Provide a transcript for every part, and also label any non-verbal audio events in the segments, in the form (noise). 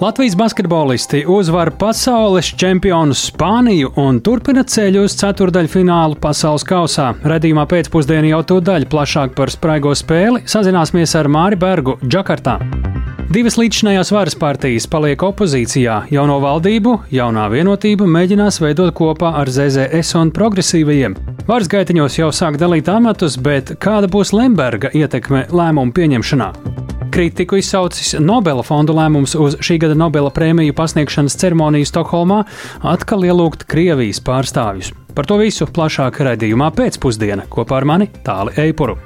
Latvijas basketbolisti uzvar pasaules čempionu Spāniju un turpina ceļu uz ceturdaļfinālu pasaules kausā. Redījumā pēcpusdienā jau to daļu plašāk par spraigo spēli sazināsimies ar Māri Bergu Džakartā. Divas līdzinājās varas partijas paliek opozīcijā. Jauno valdību, jaunā vienotība mēģinās veidot kopā ar ZZS un progresīvajiem. Varas gaitiņos jau sāk dalīt amatus, bet kāda būs Lemberga ietekme lēmumu pieņemšanā? Kritiku izsaucis Nobela fonda lēmums uz šī gada Nobela prēmiju pasniegšanas ceremoniju Stokholmā atkal ielūgt Krievijas pārstāvjus. Par to visu plašāk raidījumā pēcpusdienā kopā ar mani Tāli Eipuru.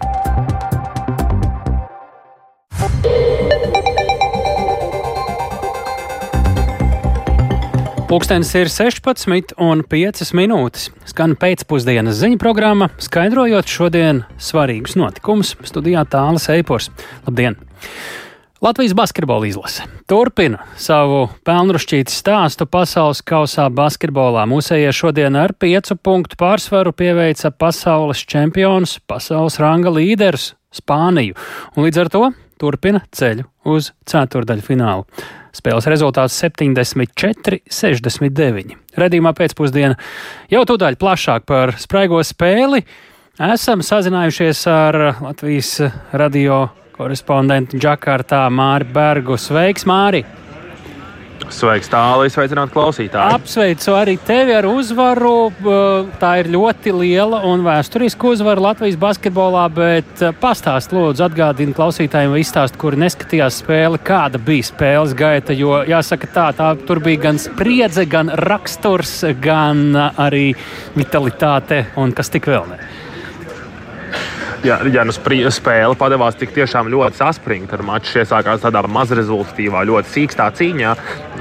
Pūkstens ir 16,5 minūtes. Skan pēcpusdienas ziņu programma, skaidrojot šodien svarīgus notikumus. Studijā tālāk Eipors. Labdien! Latvijas basketbola izlase turpina savu pelnrušķītu stāstu pasaules kausā basketbolā. Mūsējie šodien ar piecu punktu pārsvaru pieveica pasaules čempionus, pasaules ranga līderus Spāniju, un līdz ar to turpina ceļu uz ceturdaļu finālu. Spēles rezultāts 74, 69. Redījumā pēcpusdienā jau tūdaļ plašāk par spraigo spēli. Esam sazinājušies ar Latvijas radio korespondentu Džakartā Māri Bergu. Sveiks, Māri! Sveiks, tālāk, sveicināt klausītāju. Apsveicu arī tevi ar uzvaru. Tā ir ļoti liela un vēsturiska uzvara Latvijas basketbolā, bet pastāst, lūdzu, atgādini klausītājiem, vai izstāst, kuri neskatījās spēli, kāda bija spēles gaita. Jo jāsaka, tā, tā tur bija gan spriedze, gan raksturs, gan arī vitalitāte un kas tik vēl ne ja, ja nu spēle padevās tik tiešām ļoti saspringta, tad mačs iesākās tādā mazrezultatīvā, ļoti sīkstā cīņā.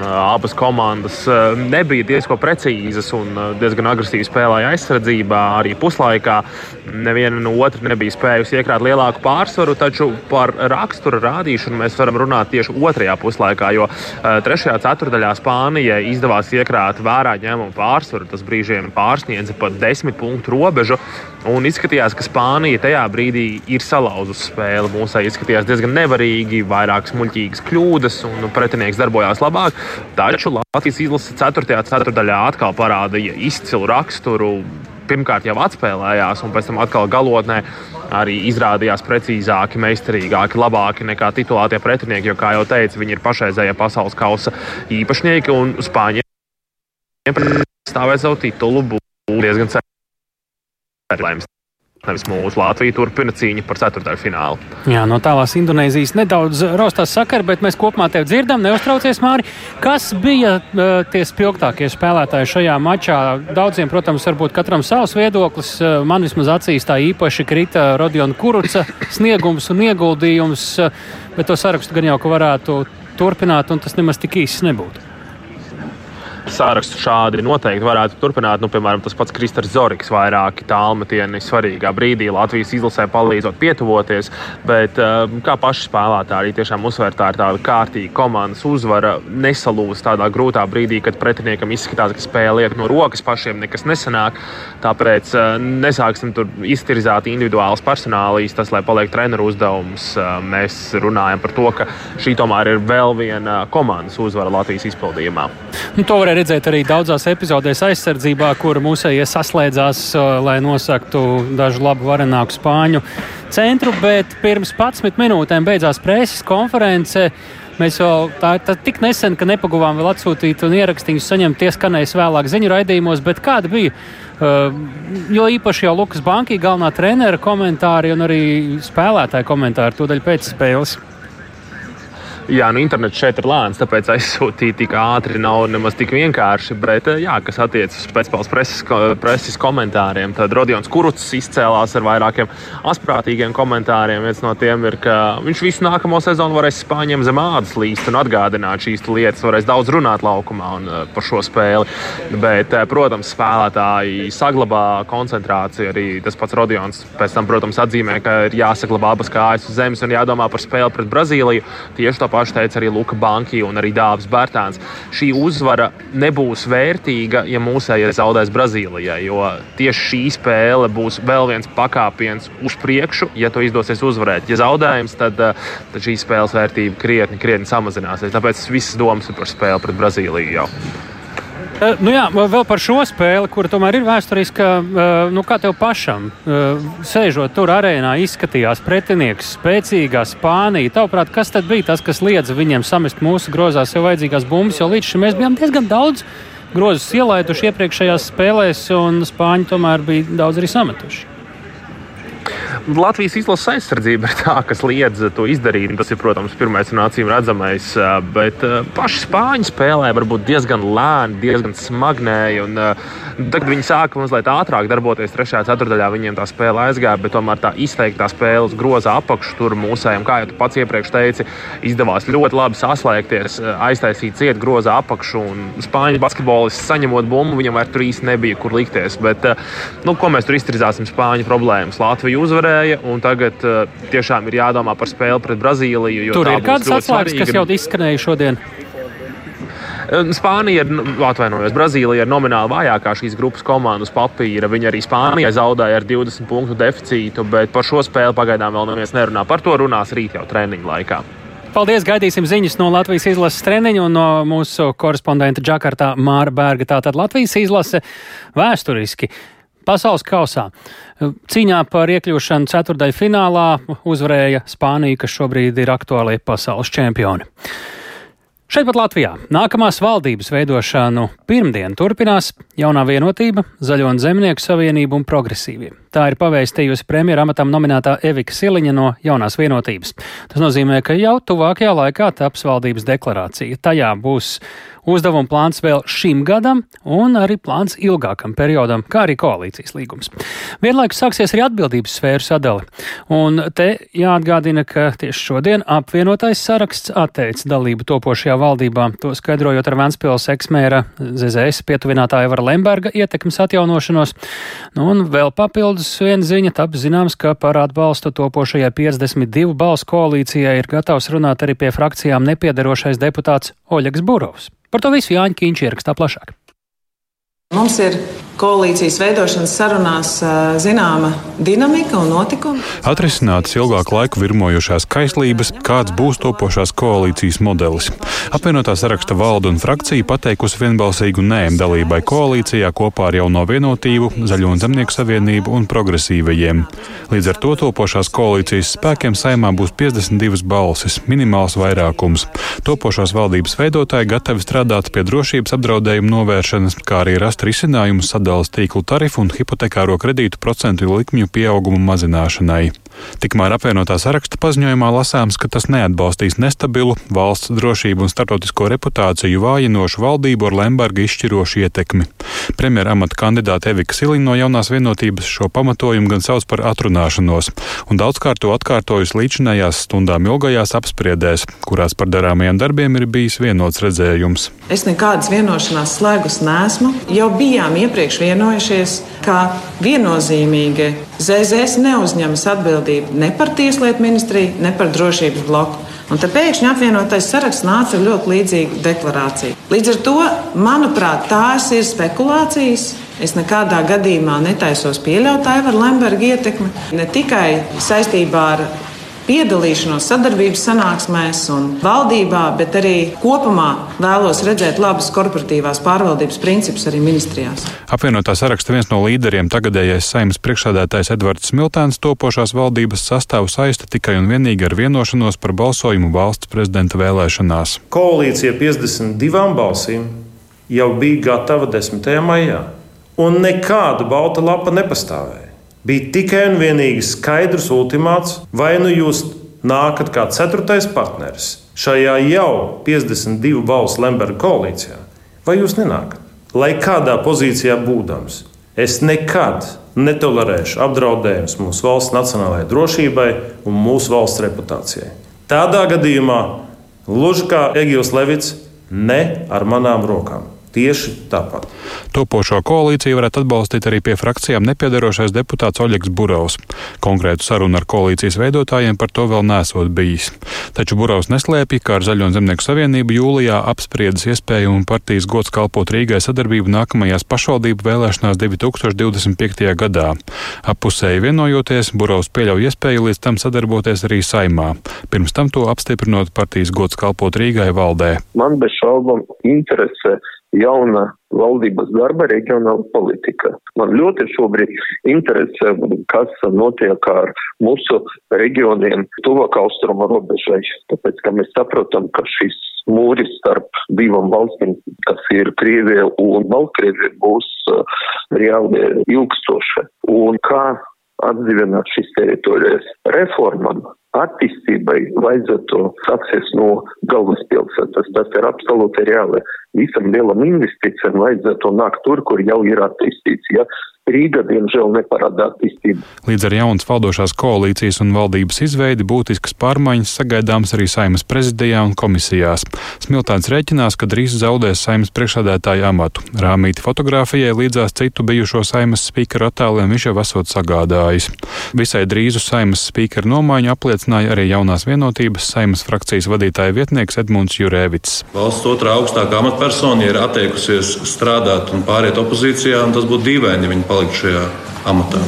Abas komandas nebija diezgan precīzas un diezgan agresīvi spēlēja aizsardzībā. Arī puslaikā neviena no otras nebija spējusi iekrāt lielāku pārsvaru, taču par rakstura rādīšanu mēs varam runāt tieši otrajā puslaikā, jo trešajā ceturdaļā Spānijai izdevās iekrāt vērā ņēmumu pārsvaru. Tas brīžiem pārsniedza pat desmit punktu robežu. Un izskatījās, ka Spānija tajā brīdī ir salauzusi spēli. Mūsai izskatījās diezgan nevarīgi, vairākas muļķīgas kļūdas, un pretinieks darbojās labāk. Taču Latvijas izlase 4. ceturdaļā atkal parādīja izcilu raksturu. Pirmkārt jau atspēlējās, un pēc tam atkal galotnē arī izrādījās precīzāki, meistarīgāki, labāki nekā titulētie pretinieki. Jo, kā jau teicu, viņi ir pašreizējie pasaules kausa īpašnieki, un Spāņiem stāvēt savu titulu būtu diezgan spēlējums. Nevis mūsu Latvija turpina cīņu par ceturdaļu finālu. Jā, no tālās Indonēzijas nedaudz raustās sakari, bet mēs kopumā tevi dzirdam. Neuztraucies, Māri. Kas bija uh, tie spilgtākie spēlētāji šajā mačā? Daudziem, protams, varbūt katram savs viedoklis. Uh, man vismaz acīs tā īpaši krita Rodiona Kuruca (laughs) sniegums un ieguldījums, uh, bet to sarakstu gan jau, ka varētu turpināt, un tas nemaz tik īsts nebūtu sārakstu šādi noteikti varētu turpināt. Nu, piemēram, tas pats Kristers Zorigs, vairāki tālmetieni svarīgā brīdī Latvijas izlasē palīdzot pietuvoties. Bet um, kā paši spēlētāji tiešām uzsver, tā ir tāda kārtīga komandas uzvara, nesalūst tādā grūtā brīdī, kad pretiniekam izskatās, ka spēle iet no rokas, pašiem nekas nesanāk. Tāpēc uh, nesāksim tur iztirzāt individuālas personālijas, tas, lai paliek treneru uzdevums. Uh, mēs runājam par to, ka šī tomēr ir vēl viena komandas uzvara Latvijas izpildījumā. Nu, to varēja redzēt arī daudzās epizodēs aizsardzībā, kur mūsējie saslēdzās, lai nosaktu dažu labu varenāku spāņu centru. Bet pirms 11 minūtēm beidzās preses konference. Mēs jau tā, tā tik nesen, ka nepaguvām vēl atsūtīt un ierakstījumus saņemt, tie skanēs vēlāk ziņu raidījumos, bet kāda bija? Uh, jo īpaši jau Lukas Banki, galvenā trenera komentāri un arī spēlētāja komentāri tūdaļ pēc spēles. Jā, nu internets šeit ir lēns, tāpēc aizsūtīt tik ātri nav nemaz tik vienkārši. Bet, eh, jā, kas attiecas uz pēcpusdienas preses, preses komentāriem, tad Rodions Kurucs izcēlās ar vairākiem asprātīgiem komentāriem. Viens no tiem ir, ka viņš visu nākamo sezonu varēs spāņiem zem ādas līst un atgādināt šīs lietas, varēs daudz runāt laukumā un eh, par šo spēli. Bet, eh, protams, spēlētāji saglabā koncentrāciju. Arī tas pats Rodions pēc tam, protams, atzīmē, ka ir jāsaglabā abas kājas uz zemes un jādomā par spēli pret Brazīliju. Tieši tāpat pašu teica arī Luka Banki un arī Dāvis Bērtāns. Šī uzvara nebūs vērtīga, ja mūsējie zaudēs Brazīlijai, jo tieši šī spēle būs vēl viens pakāpiens uz priekšu, ja to izdosies uzvarēt. Ja zaudējums, tad, tad šī spēles vērtība krietni, krietni samazināsies. Tāpēc visas domas ir par spēli pret Brazīliju jau. Uh, nu jā, vēl par šo spēli, kur tomēr ir vēsturiska. Uh, nu, kā tev pašam, uh, sēžot tur arēnā, izskatījās pretinieks, spēcīgā Spānija. Tavuprāt, kas tad bija tas, kas liedza viņiem samest mūsu grozā sev vajadzīgās bumbas, jo līdz šim mēs bijām diezgan daudz grozus ielaiduši iepriekšējās spēlēs, un Spāņi tomēr bija daudz arī sametuši. Latvijas izlases aizsardzība ir tā, kas liedz to izdarīt. Tas ir, protams, pirmais un acīm redzamais. Bet paši spāņi spēlē varbūt diezgan lēni, diezgan smagnēji. Un, tad, kad viņi sāka mazliet ātrāk darboties, 3. ceturdaļā viņiem tā spēle aizgāja, bet tomēr tā izteiktā spēles groza apakšu tur mūsējiem, kā jau tu pats iepriekš teici, izdevās ļoti labi saslēgties, aiztaisīt ciet groza apakšu. Spāņu basketbolists saņemot bumbu, viņam vairs tur īsti nebija kur likties. Bet, nu, ko mēs tur izturzāsim spāņu problēmas? Latvija uzvarēja uzvarēja, un tagad uh, tiešām ir jādomā par spēli pret Brazīliju. Tur ir kādas atslēgas, kas jau izskanēja šodien. Uh, Spānija ir, nu, atvainojos, Brazīlija ir nomināli vājākā šīs grupas komanda uz papīra. Viņa arī Spānijai zaudēja ar 20 punktu deficītu, bet par šo spēli pagaidām vēl neviens nerunā. Par to runās rīt jau treniņu laikā. Paldies! Gaidīsim ziņas no Latvijas izlases treniņa un no mūsu korespondenta Džakartā Māra Bērga. Tātad Latvijas izlase vēsturiski Pasaules kausā cīņā par iekļūšanu ceturdaļu finālā uzvarēja Spānija, kas šobrīd ir aktuālie pasaules čempioni. Šeit pat Latvijā nākamās valdības veidošanu pirmdien turpinās jaunā vienotība, Zaļo un Zemnieku savienība un progresīvie. Tā ir pavēstījusi premjera amatam nominētā Evika Siliņa no jaunās vienotības. Tas nozīmē, ka jau tuvākajā laikā taps valdības deklarācija. Tajā būs uzdevuma plāns vēl šim gadam un arī plāns ilgākam periodam, kā arī koalīcijas līgums. Vienlaikus sāksies arī atbildības sfēru sadale. Un te jāatgādina, ka tieši šodien apvienotais saraksts atteica dalību topošajā valdībā, to skaidrojot ar Ventspils eksmēra ZZS pietuvinātāja Vara Lemberga ietekmes atjaunošanos. Nu, un vēl papildus viena ziņa tap zināms, ka par atbalstu topošajai 52 balsu koalīcijai ir gatavs runāt arī pie frakcijām nepiedarošais deputāts Oļegs Burovs. Par to visu Jāņa Kīņš ierakstā plašāk. Mums ir koalīcijas veidošanas sarunās zināma dinamika un notikumi. Atrisinātas ilgāku laiku virmojošās kaislības, kāds būs topošās koalīcijas modelis. Apvienotā saraksta valda un frakcija pateikusi vienbalsīgu nē dalībai koalīcijā kopā ar jauno vienotību, Zaļo un Zemnieku savienību un progresīvajiem. Līdz ar to topošās koalīcijas spēkiem saimā būs 52 balsis, minimāls vairākums. Topošās valdības veidotāji gatavi strādāt pie drošības apdraudējuma novēršanas, kā arī rast risinājumus sadarbības sadales tīklu tarifu un hipotekāro kredītu procentu likmju pieaugumu mazināšanai. Tikmēr apvienotā saraksta paziņojumā lasāms, ka tas neatbalstīs nestabilu valsts drošību un starptautisko reputāciju vājinošu valdību ar Lemberga izšķirošu ietekmi. Premjera amata kandidāte Evika Siliņa no jaunās vienotības šo pamatojumu gan sauc par atrunāšanos, un daudzkārt to atkārtojusi līdzinājās stundām ilgajās apspriedēs, kurās par darāmajiem darbiem ir bijis vienots redzējums. Es nekādas vienošanās slēgus nesmu. Jau bijām iepriekš vienojušies, ka viennozīmīgi ZZS neuzņemas atbildību ne par tieslietu ministriju, ne par drošības bloku. Un te pēkšņi apvienotais saraksts nāca ar ļoti līdzīgu deklarāciju. Līdz ar to, manuprāt, tās ir spekulācijas. Es nekādā gadījumā netaisos pieļaut Aivara Lemberga ietekmi ne tikai saistībā ar piedalīšanos sadarbības sanāksmēs un valdībā, bet arī kopumā vēlos redzēt labas korporatīvās pārvaldības principus arī ministrijās. Apvienotā saraksta viens no līderiem, tagadējais saimnes priekšsādātājs Edvards Smiltēns, topošās valdības sastāvu saista tikai un vienīgi ar vienošanos par balsojumu valsts prezidenta vēlēšanās. Koalīcija 52 balsīm jau bija gatava 10. maijā, un nekāda balta lapa nepastāvēja bija tikai un vienīgi skaidrs ultimāts, vai nu jūs nākat kā ceturtais partneris šajā jau 52 balsu Lemberga koalīcijā, vai jūs nenākat. Lai kādā pozīcijā būdams, es nekad netolerēšu apdraudējumus mūsu valsts nacionālajai drošībai un mūsu valsts reputācijai. Tādā gadījumā, gluži kā Egils Levits, ne ar manām rokām. Tieši tāpat. Topošo koalīciju varētu atbalstīt arī pie frakcijām nepiedarošais deputāts Oļegs Burovs. Konkrētu sarunu ar koalīcijas veidotājiem par to vēl nesot bijis. Taču Burovs neslēpja, ka ar Zaļo zemnieku savienību jūlijā apspriedis iespēju un partijas gods kalpot Rīgai sadarbību nākamajās pašvaldību vēlēšanās 2025. gadā. Appusēji vienojoties, Burovs pieļauj iespēju līdz tam sadarboties arī saimā. Pirms tam to apstiprinot partijas gods kalpot Rīgai valdē. Man bez šaubām interesē jauna valdības darba reģionāla politika. Man ļoti šobrīd interesē, kas notiek ar mūsu reģioniem tuvāk austrumu robežai, tāpēc, ka mēs saprotam, ka šis mūris starp divām valstīm, kas ir Krievija un Baltkrievija, būs uh, reāli ilgstoša. Un kā atdzīvināt šīs teritorijas reformām, attīstībai vajadzētu sāksies no galvaspilsētas. Tas ir absolūti reāli. Visam lielam investīcijam vajadzētu nākt tur, kur jau ir attīstīts. Ja Rīga, diemžēl, neparāda attīstību. Līdz ar jaunas valdošās koalīcijas un valdības izveidi būtiskas pārmaiņas sagaidāmas arī saimas prezidijā un komisijās. Smiltāns rēķinās, ka drīz zaudēs saimas priekšādētāju amatu. Rāmīti fotografijai līdzās citu bijušo saimas spīkeru attēliem viņš jau esot sagādājis. Visai drīzu saimas spīkeru nomaiņu apliecināja arī jaunās vienotības saimas frakcijas vadītāja vietnieks Edmunds Jurēvits. Valsts otrā augstākā amatpersona ir atteikusies strādāt un pāriet opozīcijā, un tas būtu dīvaini, ja viņi palikt šajā amatā.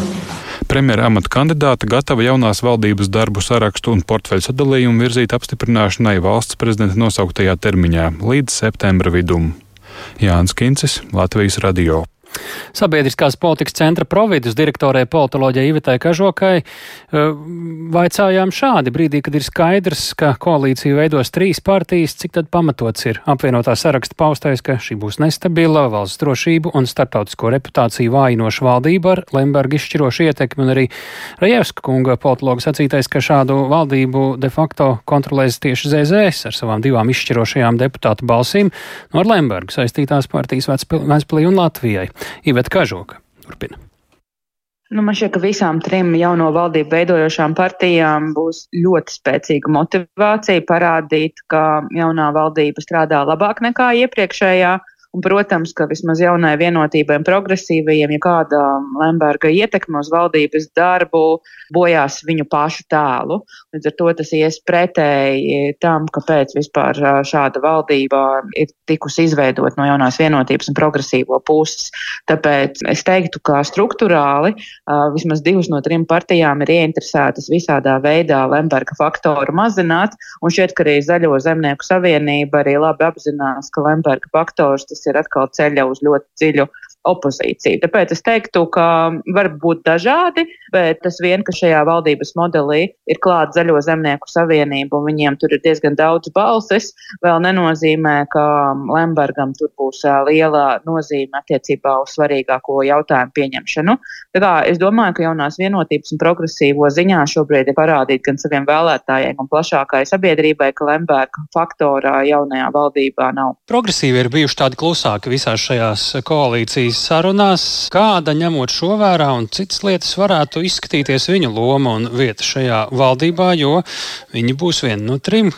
Premjera amata kandidāte gatava jaunās valdības darbu sarakstu un portfeļu sadalījumu virzīt apstiprināšanai valsts prezidenta nosauktajā termiņā līdz septembra vidum. Jānis Kincis, Latvijas radio. Sabiedriskās politikas centra providus direktorai politoloģijai Ivetai Kažokai eh, vaicājām šādi brīdī, kad ir skaidrs, ka koalīciju veidos trīs partijas, cik tad pamatots ir apvienotā saraksta paustais, ka šī būs nestabila, valsts drošību un starptautisko reputāciju vājinoša valdība ar Lemberga izšķirošu ietekmi un arī Rajevska kunga politologa sacītais, ka šādu valdību de facto kontrolēs tieši ZZS ar savām divām izšķirošajām deputātu balsīm no ar Lembergu saistītās partijas Vecpilī un Latvijai. Iveta Kažoka turpina. Nu, man šķiet, ka visām trim jauno valdību veidojošām partijām būs ļoti spēcīga motivācija parādīt, ka jaunā valdība strādā labāk nekā iepriekšējā. Un, protams, ka vismaz jaunai vienotībai un progresīvajiem, ja kāda Lemberga ietekme uz valdības darbu bojās viņu pašu tēlu. Līdz ar to tas ies pretēji tam, kāpēc vispār šāda valdība ir tikusi izveidot no jaunās vienotības un progresīvo puses. Tāpēc es teiktu, ka struktūrāli vismaz divas no trim partijām ir ieinteresētas visādā veidā Lemberga faktoru mazināt, un šķiet, ka arī Zaļo zemnieku savienība arī labi apzinās, ka Lemberga faktors tas ir atkal ceļa uz ļoti dziļu opozīciju. Tāpēc es teiktu, ka var būt dažādi, bet tas vien, ka šajā valdības modelī ir klāta Zaļo zemnieku savienība un viņiem tur ir diezgan daudz balsis, vēl nenozīmē, ka Lembergam tur būs liela nozīme attiecībā uz svarīgāko jautājumu pieņemšanu. Tā kā es domāju, ka jaunās vienotības un progresīvo ziņā šobrīd ir parādīt gan saviem vēlētājiem, gan plašākai sabiedrībai, ka Lemberga faktorā jaunajā valdībā nav. Progresīvi ir bijuši tādi klusāki visās šajās koalīcijas sarunās. Kāda ņemot šo vērā un citas lietas varētu izskatīties viņu loma un vieta šajā valdībā, jo viņi būs viena no trim?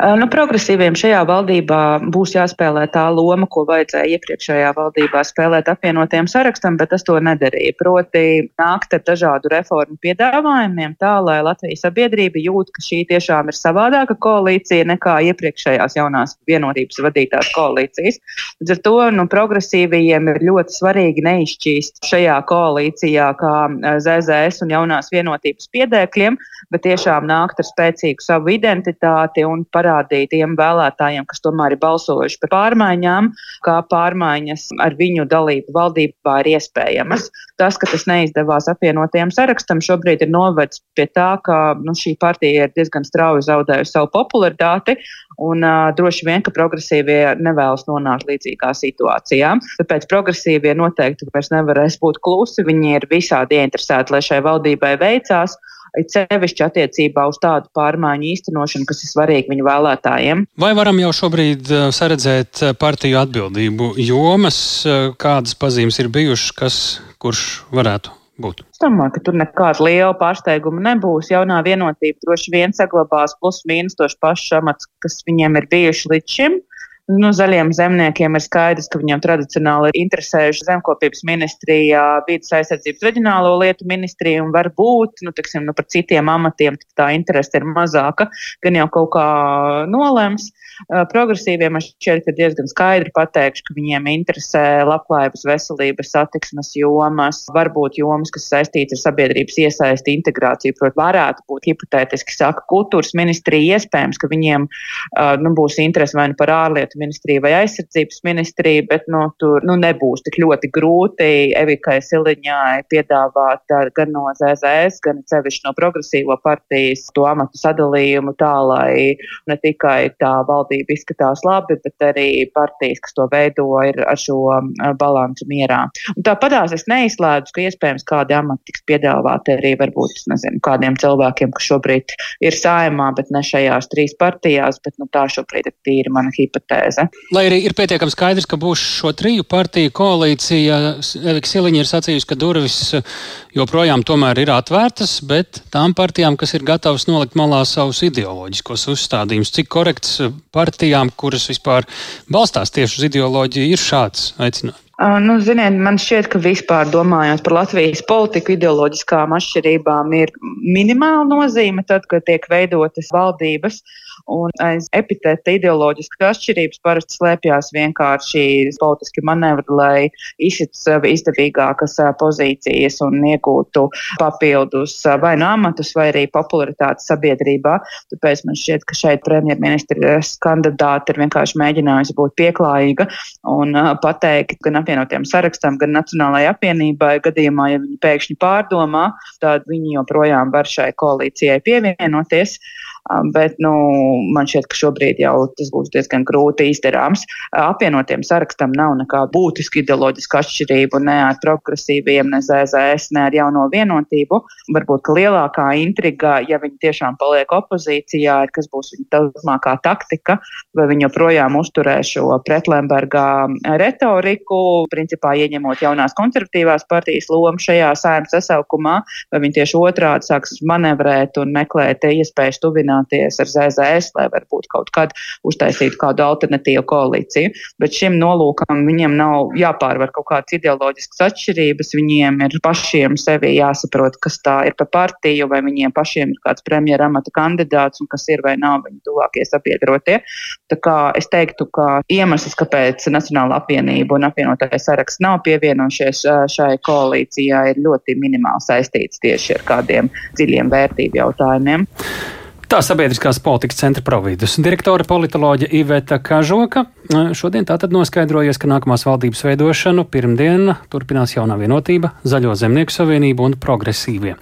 Nu, progresīviem šajā valdībā būs jāspēlē tā loma, ko vajadzēja iepriekšējā valdībā spēlēt apvienotiem sarakstam, bet tas to nedarīja. Proti nākt ar dažādu reformu piedāvājumiem tā, lai Latvijas sabiedrība jūt, ka šī tiešām ir savādāka koalīcija nekā iepriekšējās jaunās vienotības vadītās koalīcijas. Līdz ar to nu, progresīvajiem ir ļoti svarīgi neizšķīst šajā koalīcijā kā ZZS un jaunās vienotības piedēkļiem, bet tiešām nākt ar spēcīgu savu identitāti un parādīt tiem vēlētājiem, kas tomēr ir balsojuši par pārmaiņām, kā pārmaiņas ar viņu dalību valdībā ir iespējamas. Tas, ka tas neizdevās apvienotajam sarakstam, šobrīd ir novedis pie tā, ka nu, šī partija ir diezgan strauji zaudējusi savu popularitāti. Un uh, droši vien, ka progresīvie nevēlas nonākt līdzīgā situācijā. Tāpēc progresīvie noteikti vairs nevarēs būt klusi. Viņi ir visādi ieinteresēti, lai šai valdībai veicās it sevišķi attiecībā uz tādu pārmaiņu īstenošanu, kas ir svarīgi viņu vēlētājiem. Vai varam jau šobrīd saredzēt partiju atbildību jomas, kādas pazīmes ir bijušas, kas kurš varētu būt? Es domāju, ka tur nekāda liela pārsteiguma nebūs. Jaunā vienotība droši vien saglabās plus mīnus tos pašus amats, kas viņiem ir bijuši līdz šim. Nu, zaļiem zemniekiem ir skaidrs, ka viņiem tradicionāli ir interesējuši zemkopības ministrijā, vidas aizsardzības reģionālo lietu ministrija un varbūt, nu, tiksim, nu, par citiem amatiem tā interese ir mazāka, gan jau kaut kā nolems. Progresīviem man šķiet, ka diezgan skaidri pateikšu, ka viņiem interesē labklājības, veselības, satiksmes jomas, varbūt jomas, kas saistītas ar sabiedrības iesaisti, integrāciju. Protams, varētu būt hipotētiski, saka kultūras ministrija, iespējams, ka viņiem nu, būs interese vai nu par ārlietu ministriju vai aizsardzības ministriju, bet nu, tur nu, nebūs tik ļoti grūti Evikai Siliņai piedāvāt gan no ZZS, gan sevišķi no progresīvo partijas to amatu sadalījumu tā, lai ne tikai tā valdība izskatās labi, bet arī partijas, kas to veido, ir ar šo balansu mierā. Un tāpatās es neizslēdzu, ka iespējams kādi amati tiks piedāvāti arī varbūt, nezinu, kādiem cilvēkiem, kas šobrīd ir saimā, bet ne šajās trīs partijās, bet nu, tā šobrīd ir tīri mana hipotēze. Lai arī ir pietiekami skaidrs, ka būs šo triju partiju koalīcija, Evika Siliņa ir sacījusi, ka durvis joprojām tomēr ir atvērtas, bet tām partijām, kas ir gatavas nolikt malā savus ideoloģiskos uzstādījumus, cik korekts partijām, kuras vispār balstās tieši uz ideoloģiju, ir šāds aicinājums? Uh, nu, ziniet, man šķiet, ka vispār domājot par Latvijas politiku, ideoloģiskām atšķirībām ir minimāla nozīme tad, kad tiek veidotas valdības. Un aiz epitēta ideoloģiskas atšķirības parasti slēpjas vienkārši politiski manevri, lai izsit sev izdevīgākas pozīcijas un iegūtu papildus vai nu amatus, vai arī popularitāti sabiedrībā. Tāpēc man šķiet, ka šeit premjerministras kandidāte ir vienkārši mēģinājusi būt pieklājīga un pateikt gan apvienotiem sarakstam, gan Nacionālajai apvienībai gadījumā, ja viņi pēkšņi pārdomā, tad viņi joprojām var šai koalīcijai pievienoties. Bet nu, man šķiet, ka šobrīd jau tas būs diezgan grūti izdarāms. Apvienotiem sarakstam nav nekāda būtiska ideoloģiska atšķirība ne ar progresīviem, ne ZZS, ne ar jauno vienotību. Varbūt lielākā intriga, ja viņi tiešām paliek opozīcijā, ir kas būs viņa turpmākā taktika, vai viņi joprojām uzturēs šo pretlembergā retoriku, principā ieņemot jaunās konservatīvās partijas lomu šajā saimnes sasaukumā, vai viņi tieši otrādi sāks manevrēt un meklēt iespējas tuvināt tuvināties ar ZZS, lai varbūt kaut kad uztaisītu kādu alternatīvu koalīciju. Bet šim nolūkam viņiem nav jāpārvar kaut kādas ideoloģiskas atšķirības, viņiem ir pašiem sevi jāsaprot, kas tā ir pa partiju, vai viņiem pašiem ir kāds premjera amata kandidāts un kas ir vai nav viņu tuvākie sabiedrotie. Tā kā es teiktu, ka iemesls, kāpēc Nacionāla apvienība un apvienotais saraksts nav pievienojušies šai koalīcijai, ir ļoti minimāli saistīts tieši ar kādiem dziļiem vērtību jautājumiem. Tā sabiedriskās politikas centra providus direktore politoloģa Iveta Kažoka šodien tātad noskaidrojies, ka nākamās valdības veidošanu pirmdien turpinās jaunā vienotība, Zaļo zemnieku savienība un progresīvie.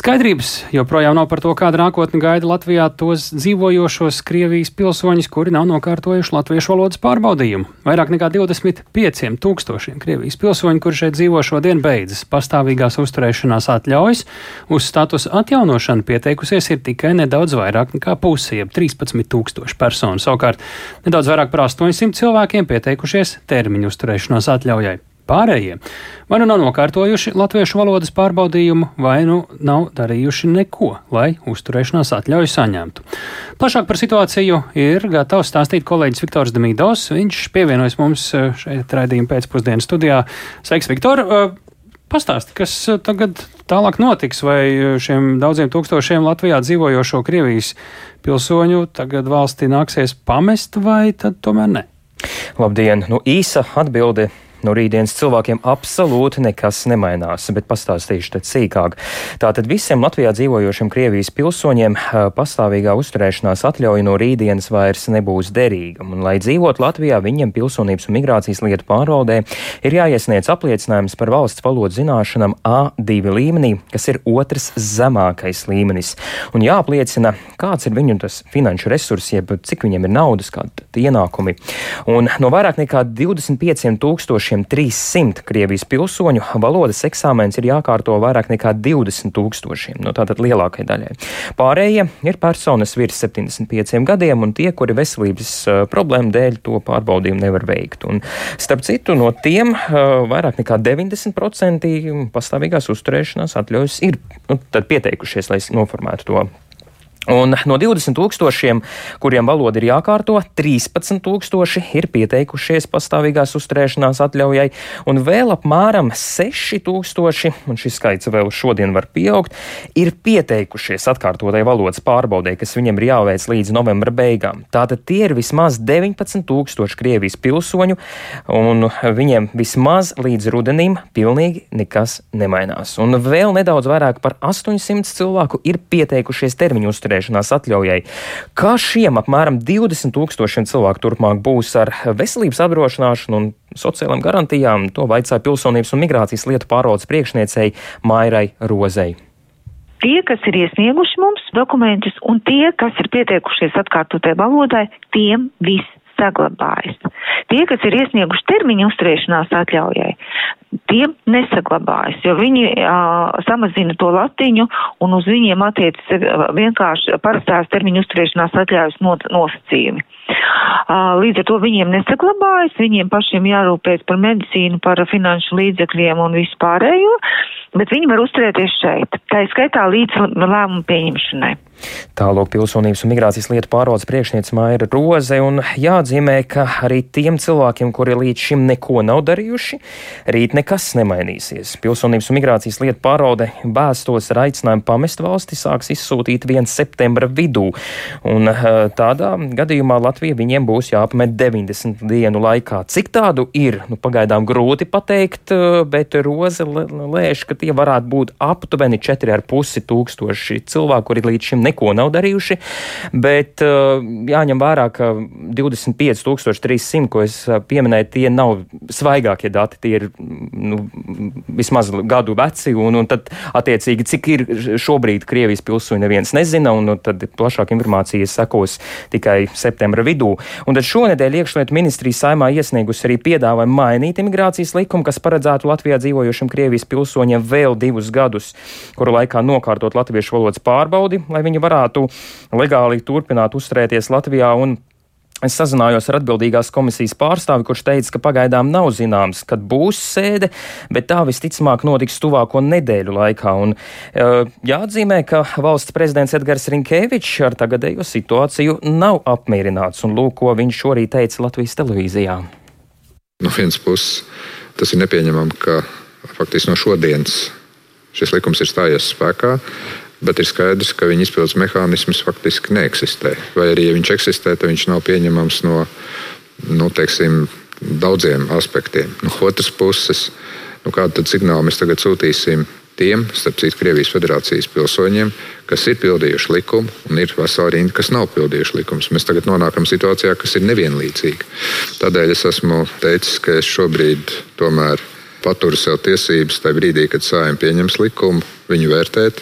Skaidrības joprojām nav par to, kāda nākotne gaida Latvijā tos dzīvojošos Krievijas pilsoņus, kuri nav nokārtojuši latviešu valodas pārbaudījumu. Vairāk nekā 25 tūkstošiem Krievijas pilsoņu, kuri šeit dzīvo šodien, beidzas pastāvīgās uzturēšanās atļaujas. Uz statusa atjaunošanu pieteikusies ir tikai nedaudz vairāk nekā puse, jeb 13 tūkstoši personu. Savukārt nedaudz vairāk par 800 cilvēkiem pieteikušies termiņu uzturēšanās atļaujai. Pārējie vai nu nav nokārtojuši latviešu valodas pārbaudījumu, vai nu nav darījuši neko, lai uzturēšanās atļauju saņemtu. Plašāk par situāciju ir gatavs stāstīt kolēģis Viktors Demīdovs. Viņš pievienojas mums eh, šeit raidījuma pēcpusdienas studijā. Sveiks, Viktor! Eh, pastāsti, kas eh, tagad tālāk notiks, vai šiem daudziem tūkstošiem Latvijā dzīvojošo Krievijas pilsoņu tagad valstī nāksies pamest, vai tad tomēr ne? Labdien! Nu, īsa atbilde No rītdienas cilvēkiem absolūti nekas nemainās, bet pastāstīšu tad sīkāk. Tātad visiem Latvijā dzīvojošiem Krievijas pilsoņiem pastāvīgā uzturēšanās atļauja no rītdienas vairs nebūs derīga. Un, lai dzīvot Latvijā, viņiem pilsonības un migrācijas lietu pārvaldē ir jāiesniedz apliecinājums par valsts valodas zināšanām A2 līmenī, kas ir otrs zemākais līmenis. Un jāapliecina, kāds ir viņu tas finanšu resursi, jeb cik viņiem ir naudas, kādi ienākumi. Un no vairāk nekā 25 tūkstoši 300 Krievijas pilsoņu valodas eksāmens ir jākārto vairāk nekā 20 tūkstošiem, no tātad lielākai daļai. Pārējie ir personas virs 75 gadiem un tie, kuri veselības problēmu dēļ to pārbaudījumu nevar veikt. Un, starp citu, no tiem vairāk nekā 90% pastāvīgās uzturēšanās atļaujas ir nu, pieteikušies, lai noformētu to Un no 20 tūkstošiem, kuriem valoda ir jākārto, 13 tūkstoši ir pieteikušies pastāvīgās uzturēšanās atļaujai, un vēl apmēram 6 tūkstoši, un šis skaits vēl šodien var pieaugt, ir pieteikušies atkārtotai valodas pārbaudē, kas viņiem ir jāveic līdz novembra beigām. Tātad tie ir vismaz 19 tūkstoši Krievijas pilsoņu, un viņiem vismaz līdz rudenim pilnīgi nekas nemainās. Un vēl nedaudz vairāk par 800 cilvēku ir pieteikušies termiņu uzturēšanās uzturēšanās atļaujai. Kā šiem apmēram 20 tūkstošiem cilvēku turpmāk būs ar veselības apdrošināšanu un sociālām garantijām, to vaicāja pilsonības un migrācijas lietu pārvaldes priekšniecei Mairai Rozei. Tie, kas ir iesnieguši mums dokumentus, un tie, kas ir pieteikušies atkārtotai valodai, tiem viss saglabājas. Tie, kas ir iesnieguši termiņu uzturēšanās atļaujai, tiem nesaglabājas, jo viņi uh, samazina to latiņu un uz viņiem attiecas vienkārši parastās termiņu uzturēšanās atļaujas nosacījumi. Uh, līdz ar to viņiem nesaglabājas, viņiem pašiem jārūpēs par medicīnu, par finanšu līdzekļiem un vispārējo, bet viņi var uzturēties šeit, tā ir skaitā līdz lēmumu pieņemšanai. Tālāk pilsonības un migrācijas lietu pārvaldes priekšniece Maira Roze, un jāatzīmē, ka arī tiem cilvēkiem, kuri līdz šim neko nav darījuši, rīt nekas nemainīsies. Pilsonības un migrācijas lietu pārvalde bēstos ar aicinājumu pamest valsti sāks izsūtīt 1. septembra vidū, un eh, tādā gadījumā Latvija viņiem būs jāpamet 90 dienu laikā. Cik tādu ir, nu, pagaidām grūti pateikt, eh, bet Roze lēš, ka tie varētu būt aptuveni 4,5 tūkstoši cilvēku, kuri līdz šim neko nav darījuši, bet uh, jāņem vērā, ka 25,300, ko es uh, pieminēju, tie nav svaigākie dati, tie ir nu, vismaz gadu veci, un, un tad attiecīgi, cik ir šobrīd Krievijas pilsoņi, neviens nezina, un, un tad plašāk informācija sekos tikai septembra vidū. Un tad šonedēļ iekšlietu ministrija saimā iesniegusi arī piedāvājumu mainīt imigrācijas likumu, kas paredzētu Latvijā dzīvojošiem Krievijas pilsoņiem vēl divus gadus, kuru laikā nokārtot latviešu valodas pārbaudi, lai viņi viņi varētu legāli turpināt uzturēties Latvijā Es sazinājos ar atbildīgās komisijas pārstāvi, kurš teica, ka pagaidām nav zināms, kad būs sēde, bet tā visticamāk notiks tuvāko nedēļu laikā. Un, jāatzīmē, ka valsts prezidents Edgars Rinkēvičs ar tagadējo situāciju nav apmierināts, un lūk, ko viņš šorīt teica Latvijas televīzijā. No vienas puses, tas ir nepieņemami, ka faktiski no šodienas šis likums ir stājies spēkā bet ir skaidrs, ka viņa izpildes mehānisms faktiski neeksistē. Vai arī, ja viņš eksistē, tad viņš nav pieņemams no nu, teiksim, daudziem aspektiem. No otras puses, nu, kādu signālu mēs tagad sūtīsim tiem, starp citu, Krievijas federācijas pilsoņiem, kas ir pildījuši likumu, un ir vesela rinda, kas nav pildījuši likumus. Mēs tagad nonākam situācijā, kas ir nevienlīdzīga. Tādēļ es esmu teicis, ka es šobrīd tomēr paturu sev tiesības tajā brīdī, kad sājumi pieņems likumu, viņu vērtēt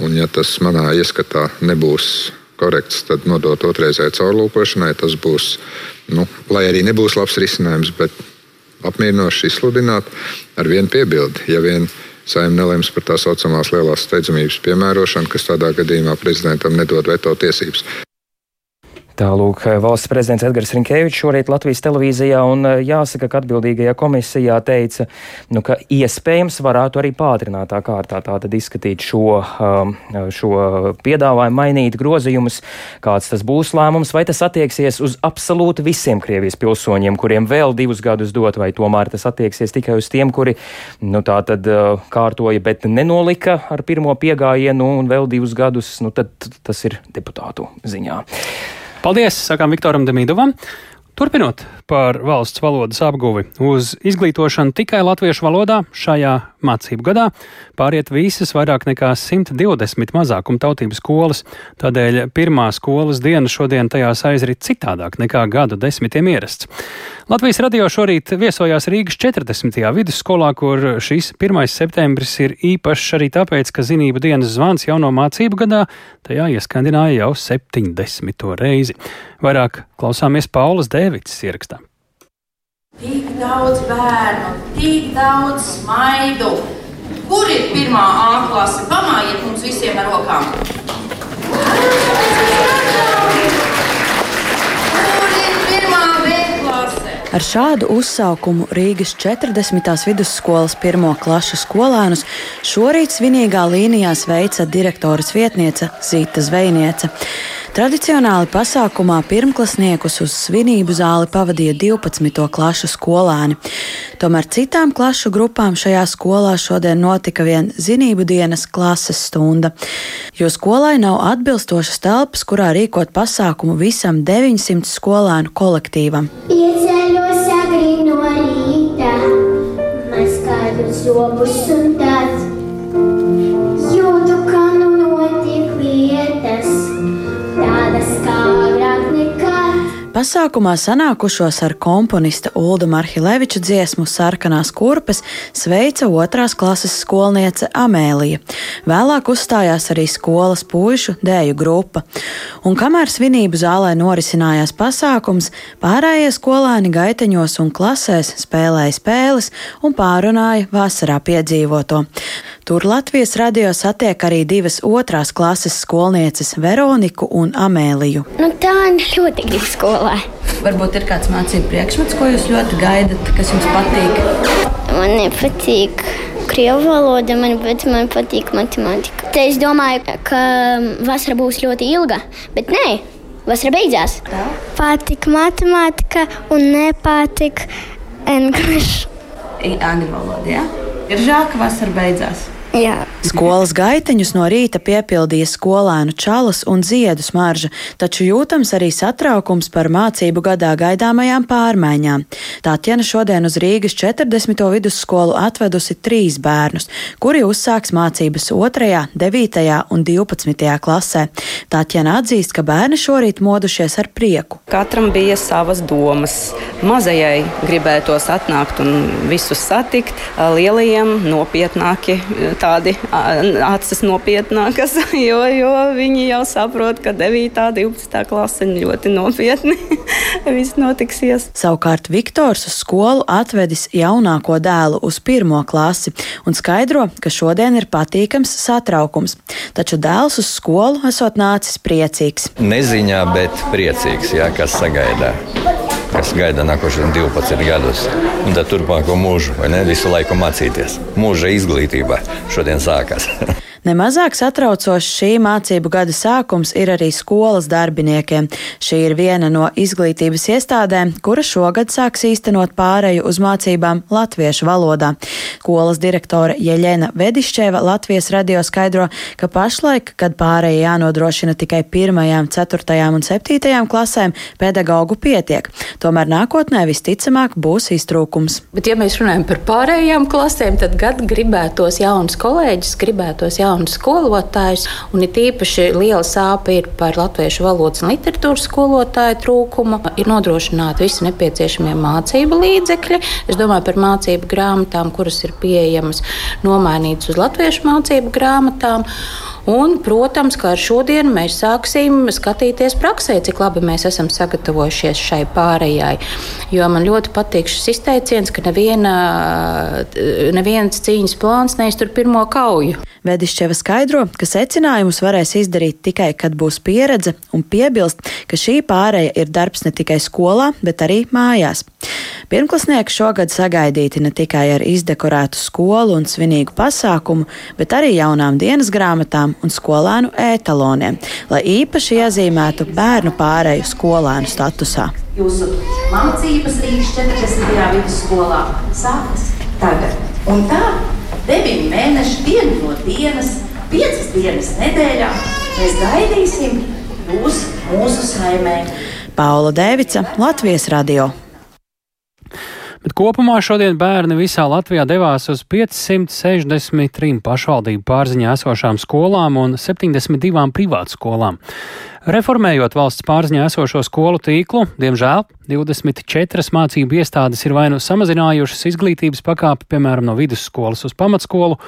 Un, ja tas manā ieskatā nebūs korekts, tad nodot otrreizēji caurlūkošanai. Tas būs, nu, lai arī nebūs labs risinājums, bet apmierinoši izsludināt ar vienu piebildi. Ja vien saimnieks nelems par tā saucamās lielās steidzamības piemērošanu, kas tādā gadījumā prezidentam nedod veto tiesības. Tālūk, valsts prezidents Edgars Rinkēvičs šorīt Latvijas televīzijā un eh, jāsaka, ka atbildīgajā komisijā teica, nu, ka iespējams varētu arī pātrinātā kārtā tātad izskatīt šo, um, šo piedāvājumu, mainīt grozījumus, kāds tas būs lēmums, vai tas attieksies uz absolūti visiem Krievijas pilsoņiem, kuriem vēl divus gadus dot, vai tomēr tas attieksies tikai uz tiem, kuri, nu, tā tad uh, kārtoja, bet nenolika ar pirmo piegājienu un vēl divus gadus, nu, tad tas ir deputātu ziņā. Paldies, sakām Viktoram Demīdovam. Turpinot par valsts valodas apguvi, uz izglītošanu tikai latviešu valodā šajā mācību gadā pāriet visas vairāk nekā 120 mazākuma tautības skolas, tādēļ pirmā skolas diena šodien tajās aizrit citādāk nekā gadu desmitiem ierasts. Latvijas radio šorīt viesojās Rīgas 40. vidusskolā, kur šis 1. septembris ir īpašs arī tāpēc, ka zinību dienas zvans jauno mācību gadā tajā ieskandināja jau 70. reizi. Vairāk klausāmies Paulas Dēvids ierakstā. Tik daudz bērnu, tik daudz smaidu. Kur ir pirmā A klase? Pamājiet mums visiem ar rokām! Kur ir pirmā B klase? Ar šādu uzsaukumu Rīgas 40. vidusskolas pirmo klašu skolēnus šorīt svinīgā līnijā sveica direktoras vietniece Zīta Zvejniece. Tradicionāli pasākumā pirmklasniekus uz svinību zāli pavadīja 12. klašu skolēni. Tomēr citām klašu grupām šajā skolā šodien notika vien zinību dienas klases stunda, jo skolai nav atbilstošas telpas, kurā rīkot pasākumu visam 900 skolēnu kolektīvam. Ieceļos agri no rīta, maz kādus zobus un tad Pasākumā sanākušos ar komponista Ulda Marhileviča dziesmu Sarkanās kurpes sveica otrās klases skolniece Amēlija. Vēlāk uzstājās arī skolas puišu dēju grupa. Un kamēr svinību zālē norisinājās pasākums, pārējie skolēni gaiteņos un klasēs spēlēja spēles un pārunāja vasarā piedzīvoto. Tur Latvijas radio satiek arī divas otrās klases skolnieces Veroniku un Amēliju. Nu, tā ļoti grib skolā. Varbūt ir kāds mācību priekšmets, ko jūs ļoti gaidat, kas jums patīk? Man nepatīk krievu valoda, man, bet man patīk matemātika. Te es domāju, ka vasara būs ļoti ilga, bet nē, vasara beidzās. Tā? Patīk matemātika un nepatīk angļu. Angļu valoda, jā? Ja? Ir žēl, ka vasara beidzās. Jā. Skolas gaiteņus no rīta piepildīja skolēnu čalas un ziedu smarža, taču jūtams arī satraukums par mācību gadā gaidāmajām pārmaiņām. Tātjana šodien uz Rīgas 40. vidusskolu atvedusi trīs bērnus, kuri uzsāks mācības 2., 9. un 12. klasē. Tātjana atzīst, ka bērni šorīt modušies ar prieku. Katram bija savas domas. Mazajai gribētos atnākt un visus satikt, lielajiem nopietnāki tādi acis nopietnākas, (laughs) jo, jo viņi jau saprot, ka 9. un 12. klase ļoti nopietni (laughs) viss notiksies. Savukārt Viktors uz skolu atvedis jaunāko dēlu uz pirmo klasi un skaidro, ka šodien ir patīkams satraukums. Taču dēls uz skolu esot nācis priecīgs. Neziņā, bet priecīgs, jā, kas sagaidā kas gaida nākošos 12 gadus. Un tad turpmāko mūžu, vai ne? Visu laiku mācīties. Mūža izglītība šodien sākās. (laughs) Nemazāk satraucošs šī mācību gada sākums ir arī skolas darbiniekiem. Šī ir viena no izglītības iestādēm, kura šogad sāks īstenot pāreju uz mācībām latviešu valodā. Skolas direktore Jeļena Vedišķeva Latvijas radio skaidro, ka pašlaik, kad pāreja jānodrošina tikai pirmajām, ceturtajām un septītajām klasēm, pedagoģu pietiek. Tomēr nākotnē visticamāk būs iztrūkums. Bet, ja mēs runājam par pārējām klasēm, tad gan gribētos jaunus kolēģus, gribētos jaunus jaunus skolotājus. Un ir īpaši liela sāpe ir par latviešu valodas un literatūras skolotāju trūkumu. Ir nodrošināti visi nepieciešamie mācību līdzekļi. Es domāju par mācību grāmatām, kuras ir pieejamas, nomainītas uz latviešu mācību grāmatām. Un, protams, ka ar šodienu mēs sāksim skatīties praksē, cik labi mēs esam sagatavojušies šai pārējai. Jo man ļoti patīk šis izteiciens, ka neviena, neviens cīņas plāns neiztur pirmo kauju. Vedišķeva skaidro, ka secinājumus varēs izdarīt tikai, kad būs pieredze, un piebilst, ka šī pārēja ir darbs ne tikai skolā, bet arī mājās. Pirmklasnieki šogad sagaidīti ne tikai ar izdekorētu skolu un svinīgu pasākumu, bet arī jaunām dienas grāmatām un skolēnu ētaloniem, lai īpaši iezīmētu bērnu pārēju skolēnu statusā. Jūsu mācības Rīgas 40. vidusskolā sākas tagad. Un tā 9 mēneši dienu no dienas, 5 dienas nedēļā mēs gaidīsim jūs mūsu saimē. Paula Dēvica, Latvijas radio. Bet kopumā šodien bērni visā Latvijā devās uz 563 pašvaldību pārziņā esošām skolām un 72 privātskolām. Reformējot valsts pārziņā esošo skolu tīklu, diemžēl 24 mācību iestādes ir vai nu samazinājušas izglītības pakāpi, piemēram, no vidusskolas uz pamatskolu,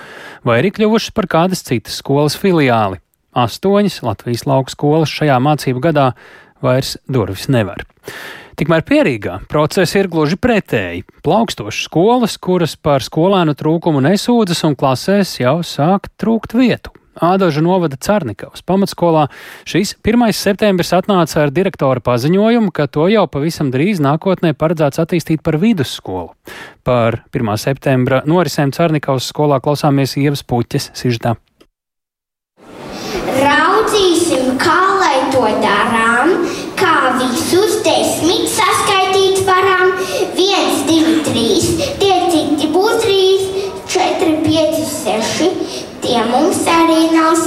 vai arī kļuvušas par kādas citas skolas filiāli. Astoņas Latvijas lauku skolas šajā mācību gadā vairs durvis nevar. Tikmēr pierīgā procesi ir gluži pretēji. Plaukstošas skolas, kuras par skolēnu trūkumu nesūdzas un klasēs jau sāk trūkt vietu. Ādaža novada Cārnikavas pamatskolā šis 1. septembris atnāca ar direktora paziņojumu, ka to jau pavisam drīz nākotnē paredzēts attīstīt par vidusskolu. Par 1. septembra norisēm Cārnikavas skolā klausāmies Ievas puķes sižetā. Raudzīsim, kā lai to darām,